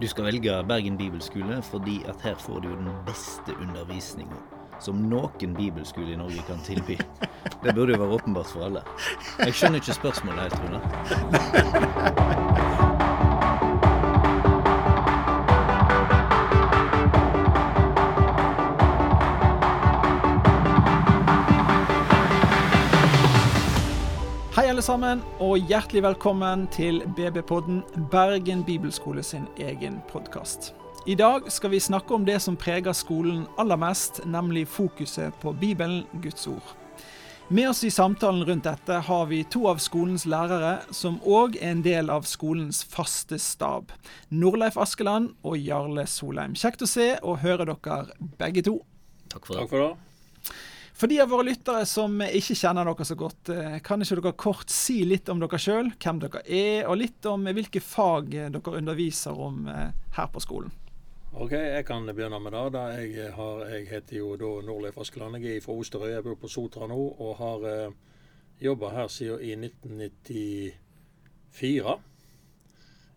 Du skal velge Bergen bibelskole fordi at her får du den beste undervisninga som noen bibelskole i Norge kan tilby. Det burde jo være åpenbart for alle. Jeg skjønner ikke spørsmålet helt, Rune. alle sammen, og hjertelig velkommen til BB-podden, Bergen bibelskole sin egen podkast. I dag skal vi snakke om det som preger skolen aller mest, nemlig fokuset på Bibelen, Guds ord. Med oss i samtalen rundt dette har vi to av skolens lærere, som òg er en del av skolens faste stab. Norleif Askeland og Jarle Solheim. Kjekt å se og høre dere begge to. Takk for det. Takk for det. For de av våre lyttere som ikke kjenner dere så godt, eh, kan ikke dere kort si litt om dere sjøl, hvem dere er, og litt om hvilke fag dere underviser om eh, her på skolen? Ok, Jeg kan begynne med det. jeg, har, jeg heter jo da Norleif Askeland. Jeg er fra Osterøy. Jeg bor på Sotra nå og har eh, jobba her siden i 1994.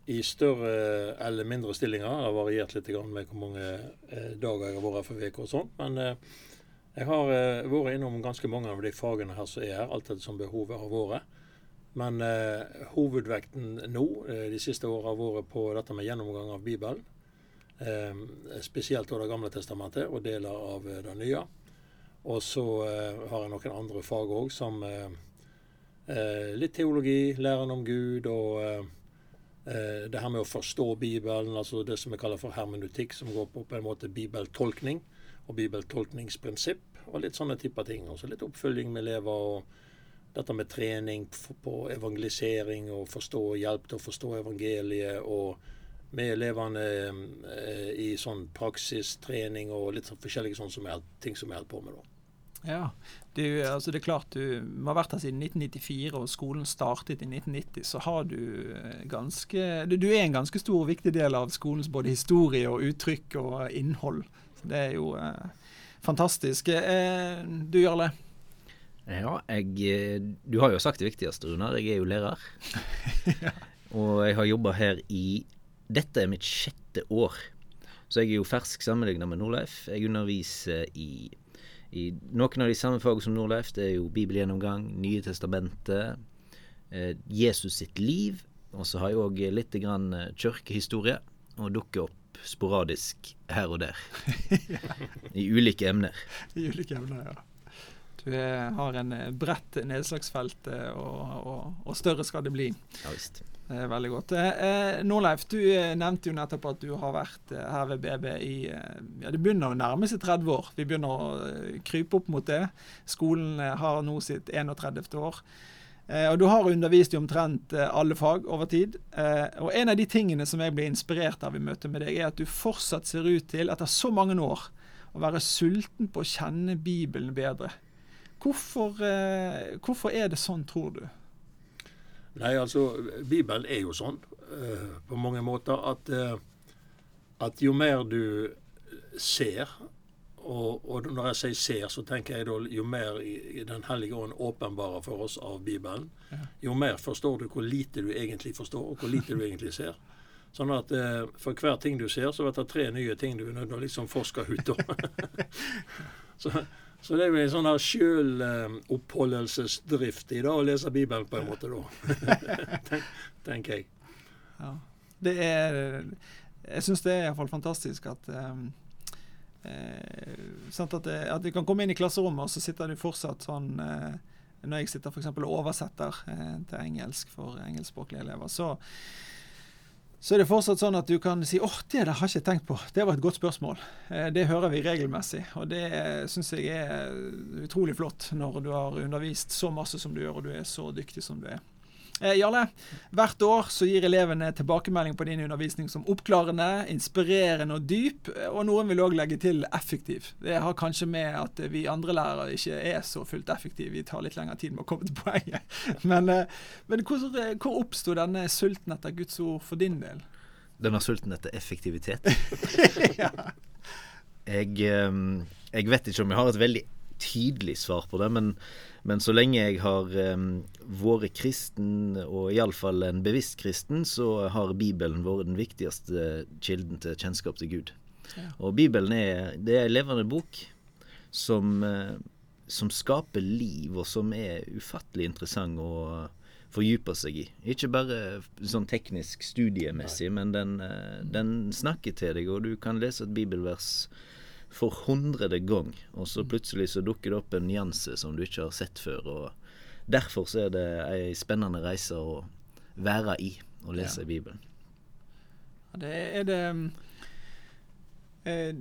I større eller mindre stillinger. Det har variert litt med hvor mange eh, dager jeg har vært her for uka og sånn. Men eh, jeg har eh, vært innom ganske mange av de fagene her som er her, alt etter som behovet har vært. Men eh, hovedvekten nå eh, de siste åra har vært på dette med gjennomgang av Bibelen. Eh, spesielt av Det gamle testamentet og deler av eh, det nye. Og så eh, har jeg noen andre fag òg, som litt teologi, læren om Gud og det her med å forstå Bibelen, altså det som vi kaller for hermenutikk, som går på på en måte bibeltolkning og bibeltolkningsprinsipp og litt sånne typer ting. Også litt oppfølging med elever og dette med trening på evangelisering og forstå, hjelp til å forstå evangeliet. og med elevene eh, i sånn praksistrening og litt sånn forskjellige sånne som jeg, ting som jeg holder på med. da. Ja, er, altså det er klart du, du har vært her siden 1994 og skolen startet i 1990, så har du eh, ganske du, du, er en ganske stor og viktig del av skolens både historie og uttrykk og innhold. Det er jo eh, fantastisk. Eh, du, Jarle? Ja, jeg eh, Du har jo sagt det viktigste, Runar. Jeg er jo lærer. ja. Og jeg har jobba her i dette er mitt sjette år, så jeg er jo fersk sammenlignet med Norleif. Jeg underviser i, i noen av de samme fagene som Norleif. Det er jo bibelgjennomgang, Nye testamentet, eh, Jesus sitt liv. Og så har jeg òg litt grann eh, kirkehistorie, og dukker opp sporadisk her og der. I ulike emner. I ulike emner, ja. Du er, har en eh, bredt nedslagsfelt, eh, og, og, og større skal det bli. Ja visst. Det er veldig godt. Eh, Norleif, du eh, nevnte jo nettopp at du har vært eh, her ved BB i ja, Det begynner å nærme seg 30 år. Vi begynner å krype opp mot det. Skolen har nå sitt 31. år. Eh, og Du har undervist i omtrent alle fag over tid. Eh, og En av de tingene som jeg ble inspirert av i møte med deg, er at du fortsatt ser ut til, etter så mange år, å være sulten på å kjenne Bibelen bedre. Hvorfor, eh, hvorfor er det sånn, tror du? Nei, altså, Bibelen er jo sånn på mange måter at, at jo mer du ser og, og, når jeg sier ser, så tenker jeg da jo mer i, Den hellige ånd åpenbarer for oss av Bibelen, jo mer forstår du hvor lite du egentlig forstår, og hvor lite du egentlig ser. Sånn at eh, for hver ting du ser, så blir det tre nye ting du er nødt til å liksom forske ut om. så, så det er jo en sånn her sjøloppholdelsesdrift i det å lese Bibelen på en måte, da. Tenk, tenker jeg. Ja. Det er Jeg syns det er iallfall fantastisk at um, eh, at, det, at, du kan komme inn i klasserommet, og så sitter du fortsatt sånn eh, Når jeg sitter f.eks. og oversetter eh, til engelsk for engelskspråklige elever, så så er det fortsatt sånn at du kan si åh, det der har jeg ikke tenkt på. Det var et godt spørsmål. Eh, det hører vi regelmessig, og det syns jeg er utrolig flott når du har undervist så masse som du gjør, og du er så dyktig som du er. Eh, Jarle, hvert år så gir elevene tilbakemelding på din undervisning som oppklarende, inspirerende og dyp, og noen vil òg legge til effektiv. Det har kanskje med at vi andre lærere ikke er så fullt effektive. Vi tar litt lengre tid med å komme til poenget. Men, eh, men hvor, hvor oppsto denne sulten etter Guds ord for din del? Denne sulten etter effektivitet? ja. jeg, eh, jeg vet ikke om jeg har et veldig tydelig svar på det, men, men så lenge jeg har um, vært kristen, og iallfall en bevisst kristen, så har Bibelen vært den viktigste kilden til kjennskap til Gud. Ja. Og Bibelen er, det er en levende bok som, uh, som skaper liv, og som er ufattelig interessant å fordype seg i. Ikke bare sånn teknisk studiemessig, men den, uh, den snakker til deg, og du kan lese et bibelvers for hundrede gang, og så plutselig så dukker det opp en nyanse som du ikke har sett før. og Derfor så er det ei spennende reise å være i og lese ja. Bibelen. Det er det eh,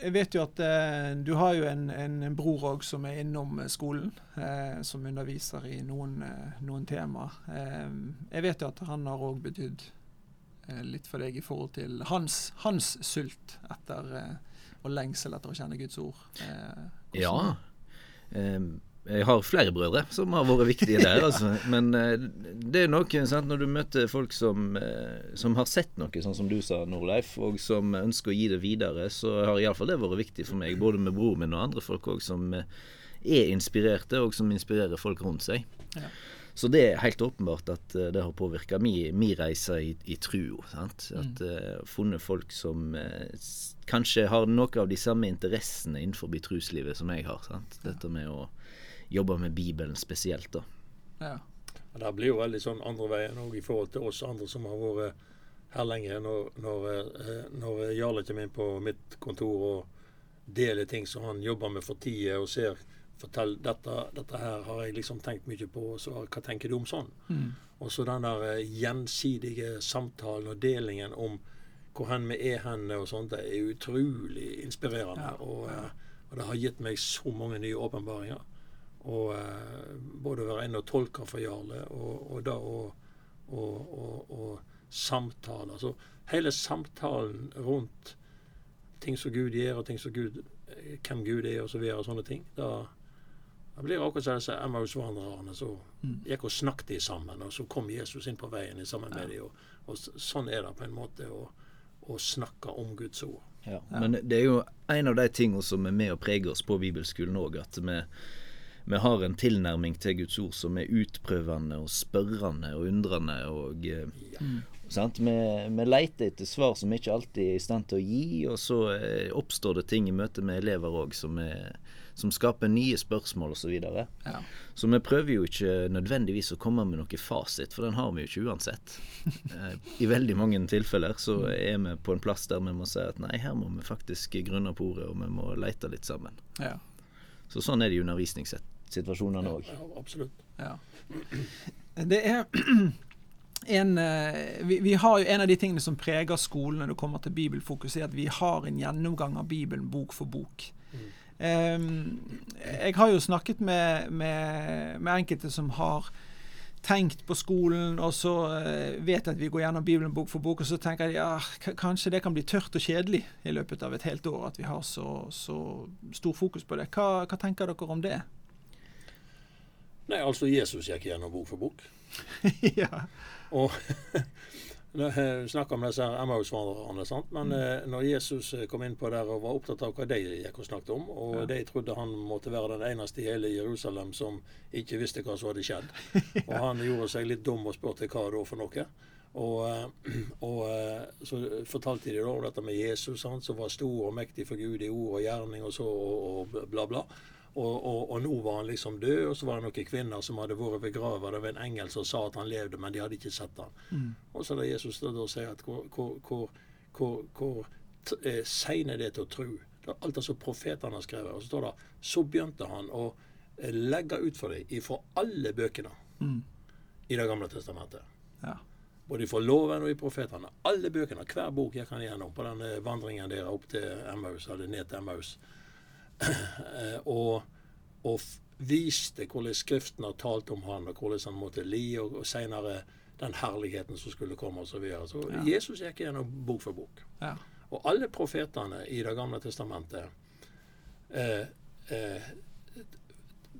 Jeg vet jo at eh, du har jo en, en, en bror òg som er innom skolen, eh, som underviser i noen, eh, noen temaer. Eh, jeg vet jo at han har òg betydd eh, litt for deg i forhold til hans, hans sult etter og lengsel etter å kjenne Guds ord. Eh, ja. Jeg har flere brødre som har vært viktige der. altså. Men uh, det er noe sant, når du møter folk som, uh, som, har sett noe, sånn som du sa, Norleif, og som ønsker å gi det videre, så har iallfall det vært viktig for meg. Både med broren min og andre folk òg som er inspirerte, og som inspirerer folk rundt seg. Ja. Så det er helt åpenbart at uh, det har påvirka min reise i, i trua. At mm. uh, funnet folk som uh, kanskje har noe av de samme interessene innenfor troslivet som jeg har. Sant? Dette med å jobbe med Bibelen spesielt. da. Ja. Det blir jo veldig sånn andre veien òg i forhold til oss andre som har vært her lenge. Når, når, når Jarle kommer inn på mitt kontor og deler ting som han jobber med for tida, og ser fortell dette, dette her har jeg liksom tenkt mye på, så hva tenker du om sånn? Mm. Og så den der uh, gjensidige samtalen og delingen om hvor hen vi er hen og sånt, det er utrolig inspirerende. Ja. Og, uh, og, det har gitt meg så mange nye åpenbaringer. Og uh, både å være inne og tolke for Jarle, og, og da å samtale. Altså hele samtalen rundt ting som Gud gjør, og ting som Gud, hvem Gud er, og så videre, og sånne ting. da det blir akkurat som disse Emmaus-vandrerne som mm. gikk og snakket sammen, og så kom Jesus inn på veien sammen med dem. Og, og, sånn er det på en måte å, å snakke om Guds ord. Ja, Men det er jo en av de tingene som er med å prege oss på bibelskolen òg, at vi, vi, har en tilnærming til Guds ord som er utprøvende og spørrende og undrende. og ja. Mm. Vi, vi, leter etter svar som vi ikke alltid er i stand til å gi, og så eh, oppstår det ting i møte med elever òg som er som skaper nye spørsmål osv. Så, videre. ja. så vi prøver jo ikke nødvendigvis å komme med noe fasit, for den har vi jo ikke uansett. Eh, I veldig mange tilfeller så er vi på en plass der vi må si at nei, her må vi faktisk grunne på ordet, og vi må lete litt sammen. Ja. Så sånn er det i undervisningssituasjonene òg. Ja, absolutt. Ja. Det er en, eh, vi, vi, har jo en av de tingene som preger skolen når det kommer til bibelfokus, er at vi har en gjennomgang av Bibelen bok for bok. Um, jeg har jo snakket med, med, med, enkelte som har tenkt på skolen, og så vet vet at vi går gjennom Bibelen bok for bok, og så tenker jeg ja, kanskje det kan bli tørt og kjedelig i løpet av et helt år at vi har så, så stor fokus på det. Hva, hva, tenker dere om det? Nei, altså Jesus gikk gjennom bok for bok. ja. Og Vi snakker om disse Emmaus-vandrerne. Men mm. Eh, når Jesus eh, kom inn på der og var opptatt av hva de gikk og snakket om, og ja. de trodde han måtte være den eneste i hele Jerusalem som ikke visste hva som hadde skjedd. ja. Og han gjorde seg litt dum og spurte hva da for noe. Og, eh, og, så fortalte de da dette med Jesus, han, som var stor og mektig for Gud i ord og gjerning og så og, og bla, bla. Og, og, og, nå var han liksom død, og så var det noen kvinner som hadde vært begravet av en engel som sa at han levde, men de hadde ikke sett han. Mm. Og så da Jesus da, da sier at hvor, hvor, hvor, hvor, eh, seine det til å tro. Det er alt altså profetene har skrevet. Og så står det så begynte han å eh, legge ut for dem ifra alle bøkene mm. i Det gamle testamentet. Ja. Både ifra loven og i profetene. Alle bøkene, hver bok gikk han gjennom på den vandringen der opp til Emmaus, eller ned til Emmaus. Eh, og, og, viste hvordan Skriften har talt om han, og hvordan han måtte li, og, og senere den herligheten som skulle komme osv. Så, videre. så ja. Jesus gikk gjennom bok for bok. Ja. Og alle profetene i Det gamle testamentet eh, eh,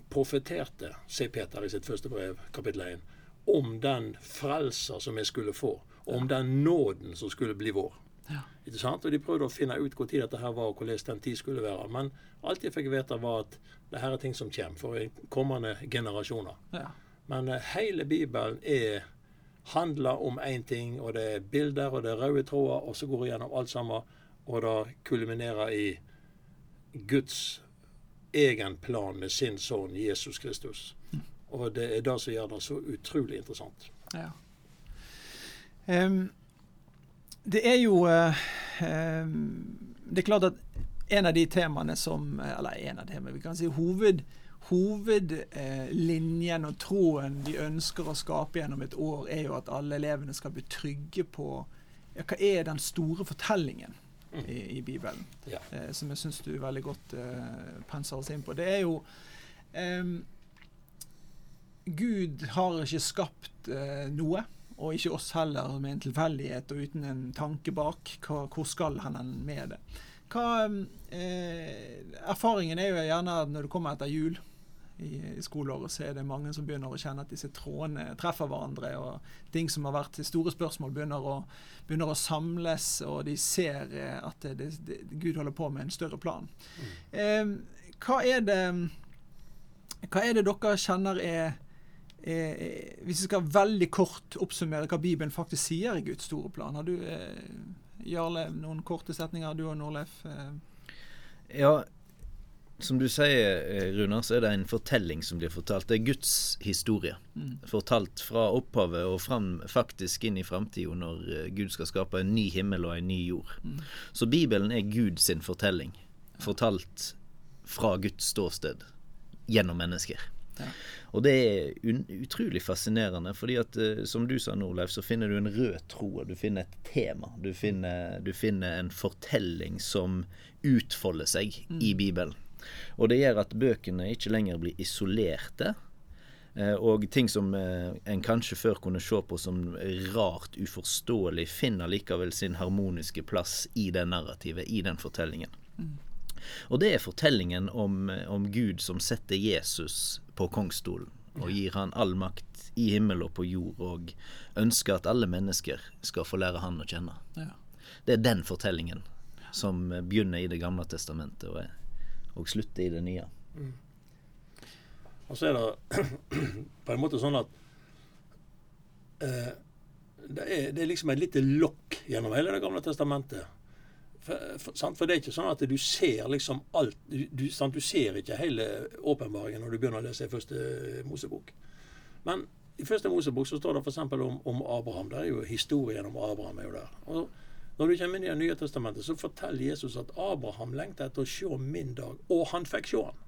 profeterte, sier Peter i sitt første brev, kapittel 1, om den frelser som vi skulle få, om den nåden som skulle bli vår. Ja. Ikke sant? Og de prøvde å finne ut hvor tid dette her var, og hvordan den tid skulle være. Men alt jeg fikk vite, var at det her er ting som kommer for kommende generasjoner. Ja. Men eh, hele Bibelen er handler om én ting, og det er bilder, og det er røde tråder, og så går det gjennom alt sammen, og det kulminerer i Guds egen plan med sin sønn Jesus Kristus. Og det er det som gjør det så utrolig interessant. Ja. Em, det er jo eh, Det er klart at en av de temaene som Eller en av temaene, vi kan si hoved, hovedlinjen og tråden vi ønsker å skape gjennom et år, er jo at alle elevene skal bli trygge på ja, hva er den store fortellingen i, i Bibelen. Ja. Eh, som jeg syns du veldig godt eh, penser oss inn på. Det er jo em, Gud har ikke skapt eh, noe, og ikke oss heller, med en tilfeldighet og uten en tanke bak. Hva, hvor skal han med det? Hva, eh, erfaringen er jo gjerne at når du kommer etter jul i, i skoleåret, så er det mange som begynner å kjenne at disse trådene treffer hverandre, og ting som har vært store spørsmål, begynner å, begynner å samles, og de ser eh, at det, det, Gud holder på med en større plan. Eh, hva er det hva er det dere kjenner er, er Hvis vi skal veldig kort oppsummere hva Bibelen faktisk sier i Guds store plan. Har du, eh, Jarle, noen korte setninger? Du og Norleif? Eh. Ja, som du sier, eh, Runar, så er det en fortelling som blir fortalt. Det er Guds historie. Mm. Fortalt fra opphavet og fram, faktisk inn i framtida, når eh, Gud skal skape en ny himmel og en ny jord. Mm. Så Bibelen er Guds fortelling. Fortalt fra Guds ståsted gjennom mennesker. Ja. Og det er utrolig fascinerende, fordi at eh, som du sa, Norleif, så finner du en rød tråd. Du finner et tema. Du finner, du finner en fortelling som utfolder seg i Bibelen. Og det gjør at bøkene ikke lenger blir isolerte. eh, Og ting som eh, en kanskje før kunne se på som rart uforståelig, finner likevel sin harmoniske plass i det narrativet, i den fortellingen. Og det er fortellingen om, om Gud som setter Jesus på kongsstolen og gir han all makt i himmel og på jord, og ønsker at alle mennesker skal få lære han å kjenne. Ja. Det er den fortellingen som begynner i Det gamle testamentet og, og slutter i det nye. Og så er det på en måte sånn at eh, det, er, det er liksom et lite lokk gjennom hele Det gamle testamentet. For, for, det er ikke sånn at du ser liksom alt Du, du, sant? du ser ikke hele åpenbaringen når du begynner å lese i første Mosebok. Men i første Mosebok så står det f.eks. Om, om Abraham. Det er jo historien om Abraham. er jo der. Og når du kommer inn i Det nye testamentet, så forteller Jesus at Abraham lengta etter å se min dag, og han fikk se han.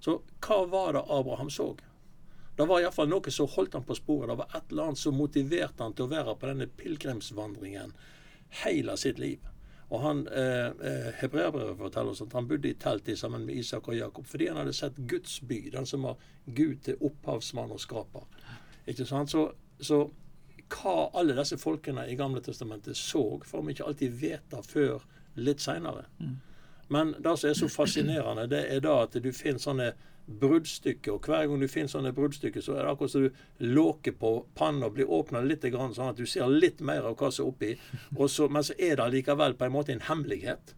Så hva var det Abraham så? Det var iallfall noe som holdt han på sporet. Det var et eller annet som motiverte han til å være på denne pilegrimsvandringen hele sitt liv. Og han, eh, eh, Hebreabrevet forteller oss at han bodde i telt sammen med Isak og Jakob fordi han hadde sett Guds by, den som var Gud til opphavsmann og skaper. Ikke sant? Så, så hva alle disse folkene i Gamle testamentet så, får vi ikke alltid vite før litt seinere. Men det som er så fascinerende, det er da at du finner sånne bruddstykker. Og hver gang du finner sånne bruddstykker, så er det akkurat som du låker på panna og blir åpna litt, grann, sånn at du ser litt mer av hva som er oppi. Så, men så er det likevel på en måte en hemmelighet.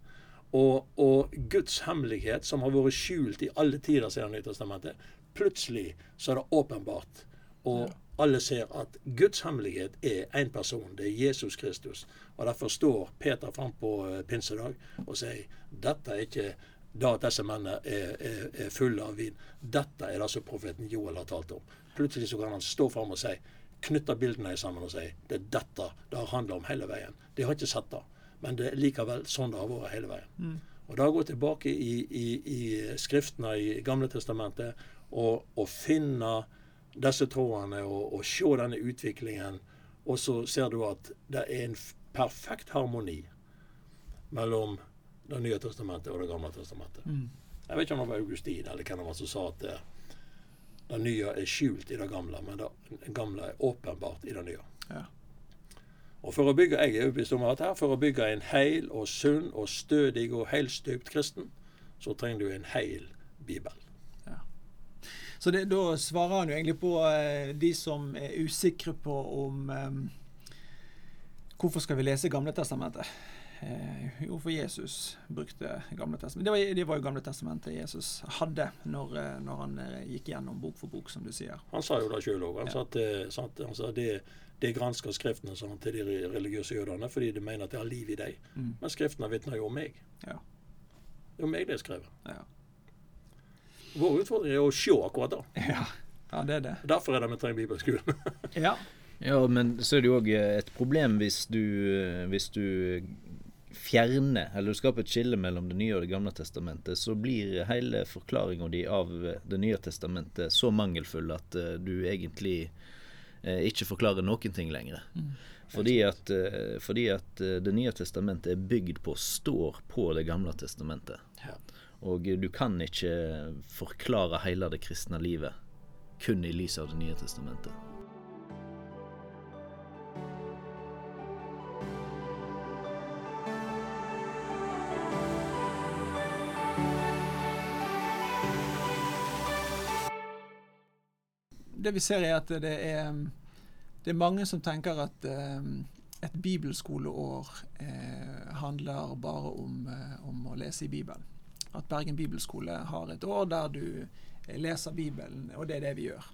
Og, og Guds hemmelighet, som har vært skjult i alle tider siden Nytestamentet, plutselig så er det åpenbart. Og alle ser at Guds hemmelighet er én person. Det er Jesus Kristus. Og Derfor står Peter fram på eh, pinsedag og sier dette er ikke da at disse mennene er, er, er fulle av vin. Dette er det som profeten Joel har talt om. Plutselig så kan han stå fram og si, knytte bildene sammen og si det er dette det har handla om hele veien. De har ikke sett det, men det er likevel sånn det har vært hele veien. Og da gå tilbake i, i, i skriftene i Gamle testamentet og, og finne disse trådene og, og se denne utviklingen, og så ser du at det er en perfekt harmoni mellom Det nye testamentet og Det gamle testamentet. Jeg vet ikke om det var Augustin eller hvem det var som sa at det, det nye er skjult i det gamle, men det gamle er åpenbart i det nye. Ja. Og for å bygge, Jeg er overbevist om at her, for å bygge en heil og sunn og stødig og helstøpt kristen, så trenger du en heil bibel. Så det, da svarer han jo egentlig på eh, de som er usikre på om eh, Hvorfor skal vi lese Gamle testamentet? Eh, jo, for Jesus brukte Gamle testamentet. Det var, det var jo Gamle testamentet Jesus hadde når, eh, når han eh, gikk gjennom bok for bok, som du sier. Han sa jo det sjøl òg. Han Ja. sa at sant, han sa det, det gransker Skriftene sånn, til de religiøse jødene fordi de mener at det har liv i dem. Mm. Men Skriftene vitner jo om meg. Ja. Det er om meg det er skrevet. Ja. Vår utfordring er å se akkurat det. Ja. ja, det er det. Derfor er det vi trenger bibelskolen. Ja. Ja, men så er det jo òg et problem hvis du, hvis du fjerner, eller du skaper et skille mellom Det nye og Det gamle testamentet, så blir hele forklaringa di av Det nye testamentet så mangelfull at uh, du egentlig uh, ikke forklarer noen ting lenger. Fordi at, uh, fordi at eh, Det nye testamentet er bygd på, står på Det gamle testamentet. Ja. Og du kan ikke forklare hele det kristne livet kun i lys av Det nye testamentet. Det vi ser er at det er, det er mange som tenker at eh, et bibelskoleår eh, handler bare om, eh, om å lese i Bibelen. At Bergen bibelskole har et år der du leser Bibelen, og det er det vi gjør.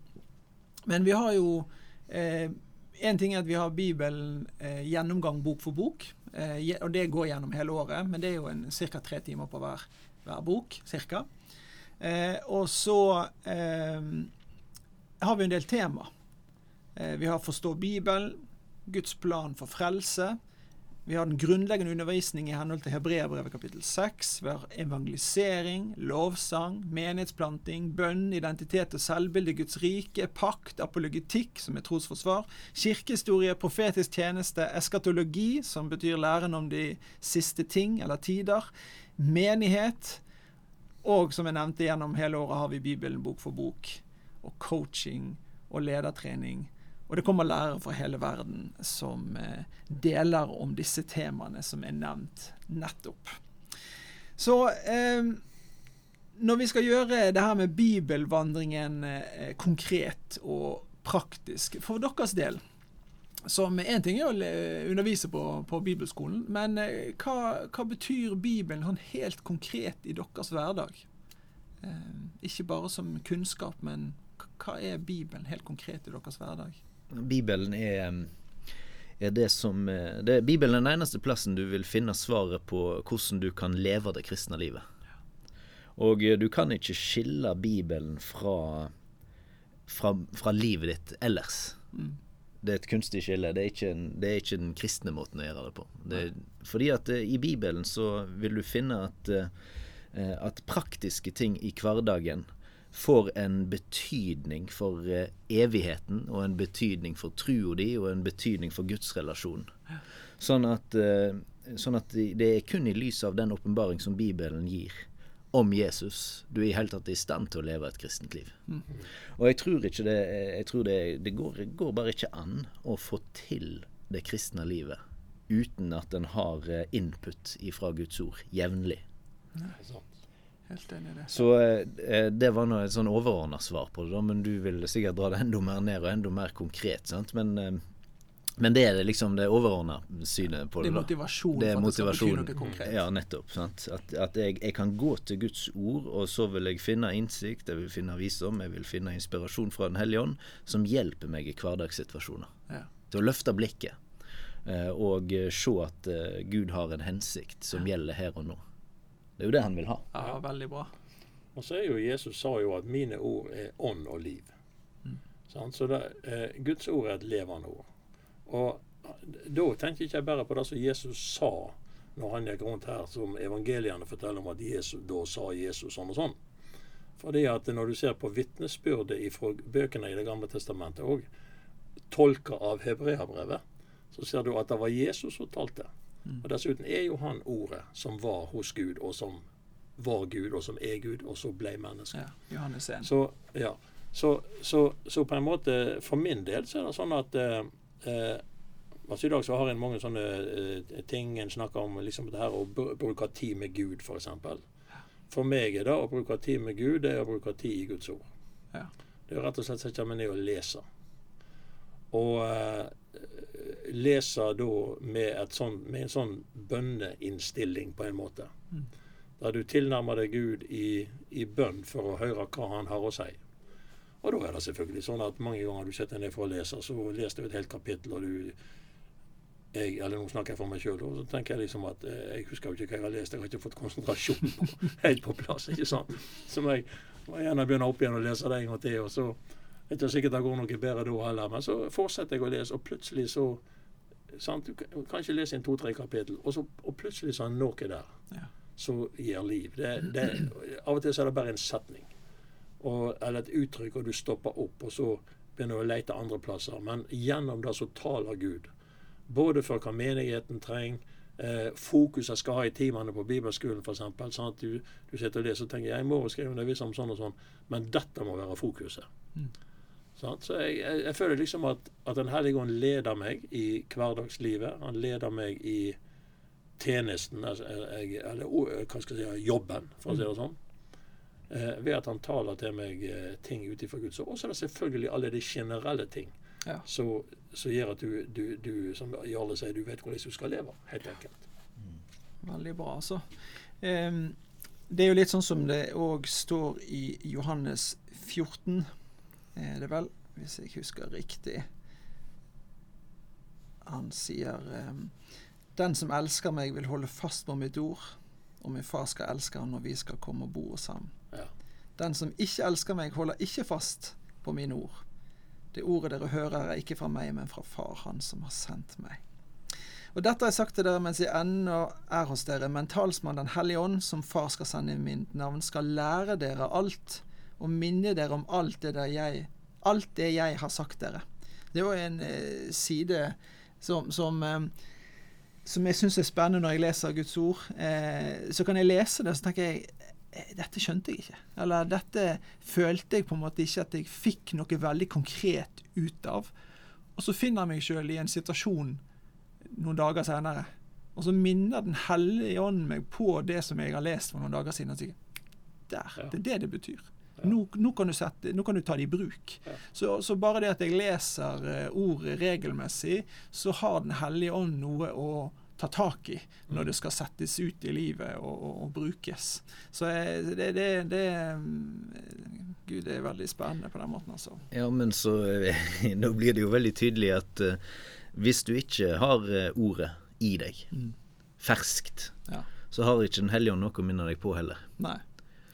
Men vi har jo En ting er at vi har Bibelen eh, gjennomgang bok for bok, eh, og det går gjennom hele året. Men det er jo ca. tre timer på hver, hver bok. Cirka. Eh, og så har vi en del tema. Eh, vi har Forstå Bibelen, Guds plan for frelse. Vi har den grunnleggende undervisning i henhold til Hebreabrevet kapittel 6. Vi har evangelisering, lovsang, menighetsplanting, bønn, identitet og selvbilde, Guds rike, pakt, apologetikk, som er trosforsvar, kirkehistorie, profetisk tjeneste, eskatologi, som betyr læren om de siste ting eller tider, menighet, og som jeg nevnte gjennom hele året har vi Bibelen bok for bok, og coaching og ledertrening. Og det kommer lærere fra hele verden som eh, deler om disse temaene som er nevnt nettopp. Så eh, når vi skal gjøre det her med bibelvandringen eh, konkret og praktisk, for deres del som Én ting er å undervise på, på bibelskolen, men eh, hva, hva betyr Bibelen sånn helt konkret i deres hverdag? Eh, ikke bare som kunnskap, men hva er Bibelen helt konkret i deres hverdag? Bibelen er, er det som eh, det, Bibelen er den eneste plassen du vil finne svaret på hvordan du kan leve det kristne livet. Og eh, du kan ikke skille Bibelen fra, fra, fra livet ditt ellers. Det er et kunstig skille. Det er ikke, det er ikke den kristne måten å gjøre det på. Det, fordi at eh, i Bibelen så vil du finne at, at praktiske ting i hverdagen får en betydning for eh, evigheten, og en betydning for trua di, og en betydning for gudsrelasjonen. Sånn at, eh, sånn det er kun i lys av den åpenbaring som Bibelen gir om Jesus, du er i hele tatt i stand til å leve et kristent liv. Og jeg tror ikke det Jeg tror det, det går, går bare ikke an å få til det kristne livet uten at en har eh, input ifra Guds ord jevnlig. Sant. Helt enig i det. Så eh, det var nå et sånn overordna svar på det, da, men du vil sikkert dra det enda mer ned og enda mer konkret. sant? Men, eh, men det er det liksom det overordna synet på Det det. er motivasjon Det er motivasjon. noe konkret. Ja, nettopp. sant? At, at jeg, jeg kan gå til Guds ord, og så vil jeg finne innsikt, jeg vil finne visdom, jeg vil finne inspirasjon fra Den hellige ånd, som hjelper meg i hverdagssituasjoner. Ja. Til å løfte blikket eh, og eh, se at eh, Gud har en hensikt som gjelder her og nå. Det er jo det han vil ha. ja, veldig bra. Og så er jo Jesus sa jo at mine ord er ånd og liv. Sant? Så det, eh, Guds ord er et levende ord. Og da tenker ikke jeg bare på det som Jesus sa når han gikk rundt her, som evangeliene forteller om at Jesus, da sa Jesus sånn og sånn. Fordi at når du ser på vitnesbyrdet fra bøkene i Det gamle testamentet, òg, tolka av hebreabrevet, så ser du at det var Jesus som talte. Og Dessuten er jo han ordet som var hos Gud, og som var Gud, og som er Gud, og så ble menneske. Ja, Så, ja. så, så, så på en måte, for min del, så er det sånn at eh, eh, altså I dag så har en mange sånne eh, ting en snakker om liksom det her å bruke tid med Gud, f.eks. For, eksempel. for meg er det å bruke tid med Gud, det er å bruke tid i Guds ord. Ja. Det er rett og slett å sette meg ned og lese. Og eh, lese da med, sånt, med, en sånn bønneinnstilling, på en måte. Mm. Der du tilnærmer deg Gud i, i, bønn for å høre hva han har å si. Og da er det selvfølgelig sånn at mange ganger du setter deg ned for å lese, så leser du et helt kapittel, og du jeg, eller nå snakker jeg for meg sjøl, og så tenker jeg liksom at eh, jeg husker jo ikke hva jeg har lest. Jeg har ikke fått konsentrasjon på, helt på plass. ikke sant? Så må jeg må gjerne begynne opp igjen og lese det en gang til. og så det er ikke sikkert det går noe bedre da heller. Men så fortsetter jeg å lese, og plutselig så sant? Du kan ikke lese inn to-tre kapittel, og, så, og plutselig så det noe der ja. som gir liv. Det, det, av og til så er det bare en setning. Og, eller et uttrykk, og du stopper opp, og så begynner du å lete andre plasser. Men gjennom det så taler Gud. Både for hva menigheten trenger, eh, fokuset skal ha i timene på bibelskolen f.eks. Sånn at du, du, sitter og leser og tenker jeg må skrive undervise om sånn og sånn, men dette må være fokuset. Mm. Så jeg, jeg, jeg, føler liksom at, at Den hellige ånd leder meg i hverdagslivet. Han leder meg i tjenesten, altså, jeg, eller hva skal jeg si, jobben, for å si det mm. sånn. Eh, ved at han taler til meg eh, ting ut ifra Guds ord. Og så er det selvfølgelig alle de generelle ting ja. som gjør at du, du, du, som Jarle sier, du vet hvordan du skal leve. Helt enkelt. Mm. Veldig bra, altså. Um, det er jo litt sånn som det òg står i Johannes 14, er det vel, hvis jeg husker riktig. Han sier um, Den som elsker meg, vil holde fast på mitt ord, og min far skal elske ham når vi skal komme og bo hos ham. Ja. Den som ikke elsker meg, holder ikke fast på mine ord. Det ordet dere hører, er ikke fra meg, men fra Far, Han som har sendt meg. Og Dette har jeg sagt til dere mens jeg ennå er hos dere, men talsmann Den hellige ånd, som Far skal sende i mitt navn, skal lære dere alt og minne dere om alt det, jeg, alt det jeg har sagt dere. Det er jo en eh, side som, som, eh, som jeg syns er spennende når jeg leser Guds ord. Eh, så kan jeg lese det, og så tenker jeg Eh, dette skjønte jeg ikke. Eller dette følte jeg på en måte ikke at jeg fikk noe veldig konkret ut av. Og så finner jeg meg sjøl i en situasjon noen dager senere. Og så minner Den hellige ånd meg på det som jeg har lest for noen dager siden. Og sier der, det er det det betyr. Nå, nå, kan sette, nå, kan du ta det i bruk. Så, så, bare det at jeg leser uh, ordet regelmessig, så har Den hellige ånd noe å ta tak i når det skal settes ut i livet og, og, og brukes. Så eh, det, det, det, mm, Gud, det er veldig spennende på den måten, altså. Ja, men så Nå blir det jo veldig tydelig at uh, hvis du ikke har ordet i deg, mm. ferskt, ja. så har ikke Den hellige ånd noe å minne deg på heller. Nei.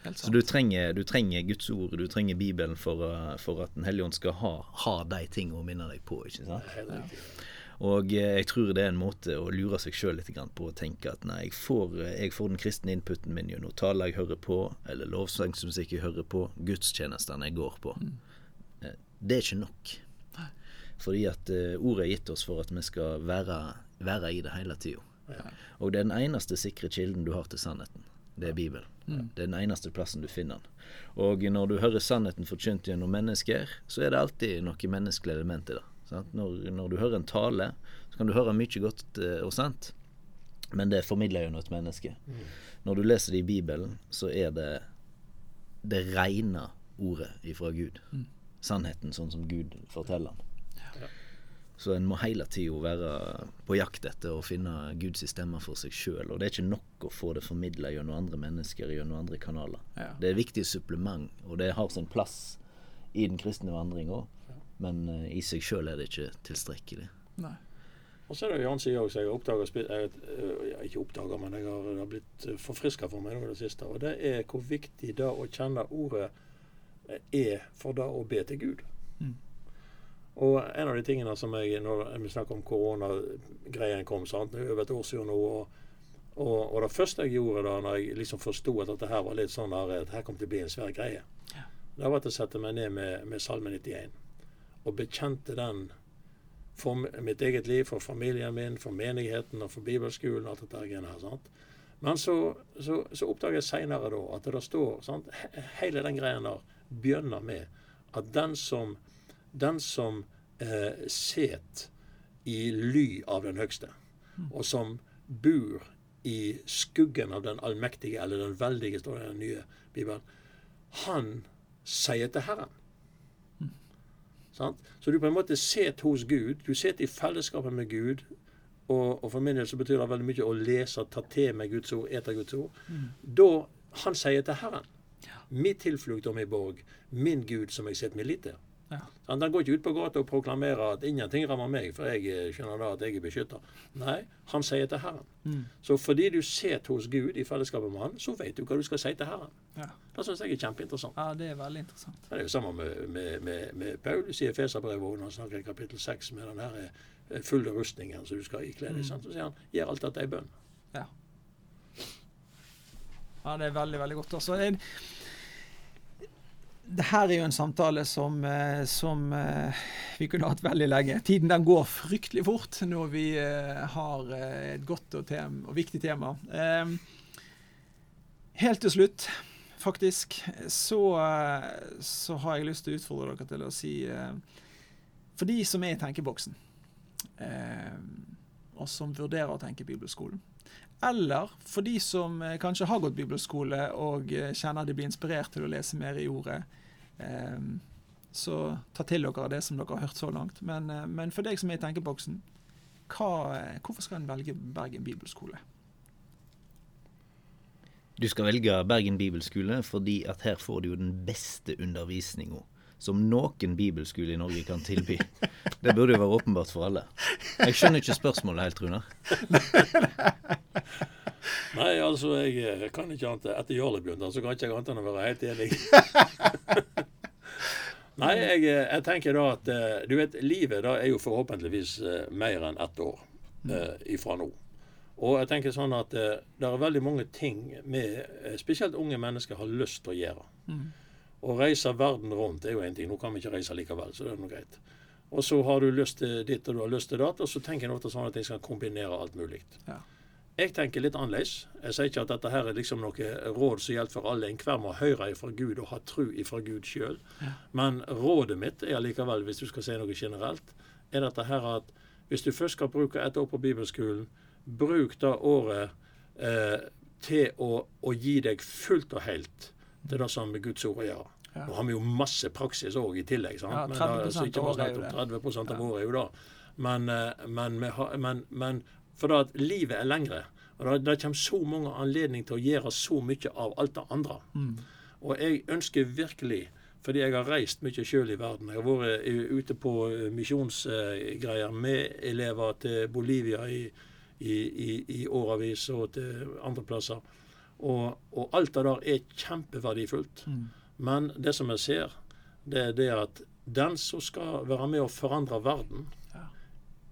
Så du trenger, du trenger, Guds ord, du trenger Bibelen for, uh, for at Den hellige ånd skal ha, ha de tingene å minne deg på. ikke sant? Ja. Og eh, jeg tror det er en måte å lure seg sjøl litt på å tenke at nei, jeg får, eh, jeg får den kristne inputen min gjennom taler jeg hører på, eller lovsangsmusikk jeg hører på, gudstjenestene jeg går på. Mm. Eh, det er ikke nok. Fordi at ordet er gitt oss for at vi skal være, være i det hele tida. Ja. Og det er den eneste sikre kilden du har til sannheten. Det er Bibelen. Mm. Det er den eneste plassen du finner den. Og når du hører sannheten forkynt gjennom mennesker, så er det alltid noe menneskelig element i det. Når, når, du hører en tale, så kan du høre mye godt uh, og sant, men det formidler noe et menneske. Mm. Når du leser det i Bibelen, så er det det rene ordet ifra Gud. Mm. Sannheten sånn som Gud forteller den. Så en må hele tida være på jakt etter å finne Guds stemme for seg sjøl. Og det er ikke nok å få det formidla gjennom andre mennesker, gjennom andre kanaler. Ja. Det er et viktig supplement, og det har sin plass i den kristne vandring òg. Men uh, i seg sjøl er det ikke tilstrekkelig. Nei. Og så er det jo en annen side òg som jeg oppdager uh, Ikke oppdager, men jeg har, det har blitt uh, forfriska for meg nå i det siste. Og det er hvor viktig det å kjenne ordet er for det å be til Gud. Mm. Og en av de tingene som jeg Når vi snakker om koronagreien kom, sant, det er over et år siden nå og, og, og, det første jeg gjorde da når jeg liksom forsto at dette her var litt sånn her, at her kom til å bli en svær greie, ja. det var at jeg sette meg ned med, med Salme 91 og bekjente den for mitt eget liv, for familien min, for menigheten og for bibelskolen. og alt dette her, sant? Men så, så, så oppdager jeg seinere at det står sant? Hele den greia der begynner med at den som, den som eh, set i ly av den høgste, og som bor i skuggen av den allmektige, eller den veldige, står det i den nye Bibelen, han sier til Herren Sant? Så du på en måte sitter hos Gud. Du sitter i fellesskapet med Gud. Og, og, for min del så betyr det veldig mye å lese, ta til meg Guds ord, ete Guds ord. Mm. Da Han sier til Herren Mitt tilflukt og min borg, min Gud som jeg setter min lit til. Ja. Han går ikke ut på gata og proklamerer at ingenting rammer meg, for jeg eh, skjønner da at jeg er beskytta. Nei, han sier til Herren. Mm. Så fordi du sitter hos Gud i fellesskapet med han, så vet du hva du skal si til Herren. Ja. Det syns jeg er kjempeinteressant. ja, det er veldig interessant. Det er jo sammen med, med, med, med Paulus i Efeserbrevet, når han snakker i kapittel 6 med den her eh, fulle rustningen som du skal ikle deg. Mm. Så sier han gjør alt dette i bønn. Ja, ja, det er veldig, veldig godt. Altså, jeg, det her er jo en samtale som, eh, som eh, vi kunne hatt veldig lenge. Tiden den går fryktelig fort når vi eh, har et godt og, tem og viktig tema. Eh, helt til slutt, faktisk, så, så har jeg lyst til å utfordre dere til å si For de som er i tenkeboksen, eh, og som vurderer å tenke bibelskolen, eller for de som eh, kanskje har gått bibelskole og eh, kjenner de blir inspirert til å lese mer i ordet. Eh, så ta til dere det som dere har hørt så langt. Men, eh, men for deg som er i tenkeboksen, hva, hvorfor skal en velge Bergen bibelskole? Du skal velge Bergen bibelskole fordi at her får du jo den beste undervisninga som noen bibelskole i Norge kan tilby. Det burde jo være åpenbart for alle. Jeg skjønner ikke spørsmålet helt, Runar. Nei, altså, jeg kan ikke annet Etter Jarle begynte, så kan ikke jeg annet enn å være helt enig. Nei, jeg, jeg tenker da at eh, Du vet, livet da er jo forhåpentligvis eh, mer enn ett år eh, ifra nå. Og jeg tenker sånn at eh, det er veldig mange ting med eh, spesielt unge mennesker har lyst til å gjøre. Mm. Å reise verden rundt er jo én ting. Nå kan vi ikke reise likevel, så det er noe greit. Og så har du lyst til ditt og du har lyst til datt, og så tenker en ofte sånn at en skal kombinere alt mulig. Ja. Jeg tenker litt annerledes. Jeg sier ikke at dette her er liksom noe råd som gjelder for alle. Enhver må høre ifra Gud og ha tru ifra Gud sjøl. Ja. Men rådet mitt er allikevel, hvis du skal si noe generelt, er dette her at hvis du først skal bruke et år på bibelskolen, bruk det året eh, til å, å gi deg fullt og helt det som har med Guds ord å gjøre. Ja. Nå har vi jo masse praksis òg i tillegg. sant? Ja, Men 30% det- så ikke bare er om det. 30 av året er jo det. Men, eh, men, men, men for da at livet er lengre. Og det, det kommer så mange anledninger til å gjøre så mye av alt det andre. Mm. Og jeg ønsker virkelig, fordi jeg har reist mye sjøl i verden Jeg har vært eh, ute på eh, misjonsgreier med elever til Bolivia i, i, i, i årevis og til andre plasser. Og, og alt det der er kjempeverdifullt. Mm. Men det som jeg ser, det er det at den som skal være med å forandre verden, Ja.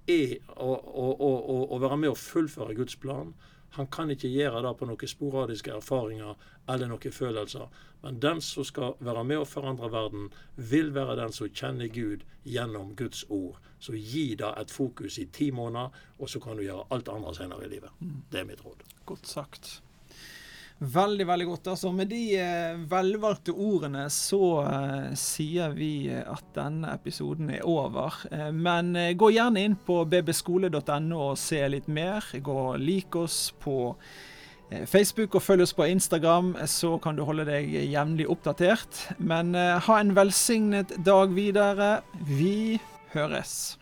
er å, å, å, å, å være med å fullføre Guds plan. Han kan ikke gjøre det på noen sporadiske erfaringer eller noen følelser. Men den som skal være med å forandre verden, vil være den som kjenner Gud gjennom Guds ord. Så gi det et fokus i ti måneder, og så kan du gjøre alt andre senere i livet. Det er mitt råd. Godt sagt. Veldig, veldig godt. Altså, med de eh, velvalgte ordene så eh, sier vi eh, at denne episoden er over. Eh, men eh, gå gjerne inn på bbskole.no og se litt mer. Gå og lik oss på Facebook og følg oss på Instagram, så kan du holde deg jevnlig oppdatert. Men ha en velsignet dag videre. Vi høres.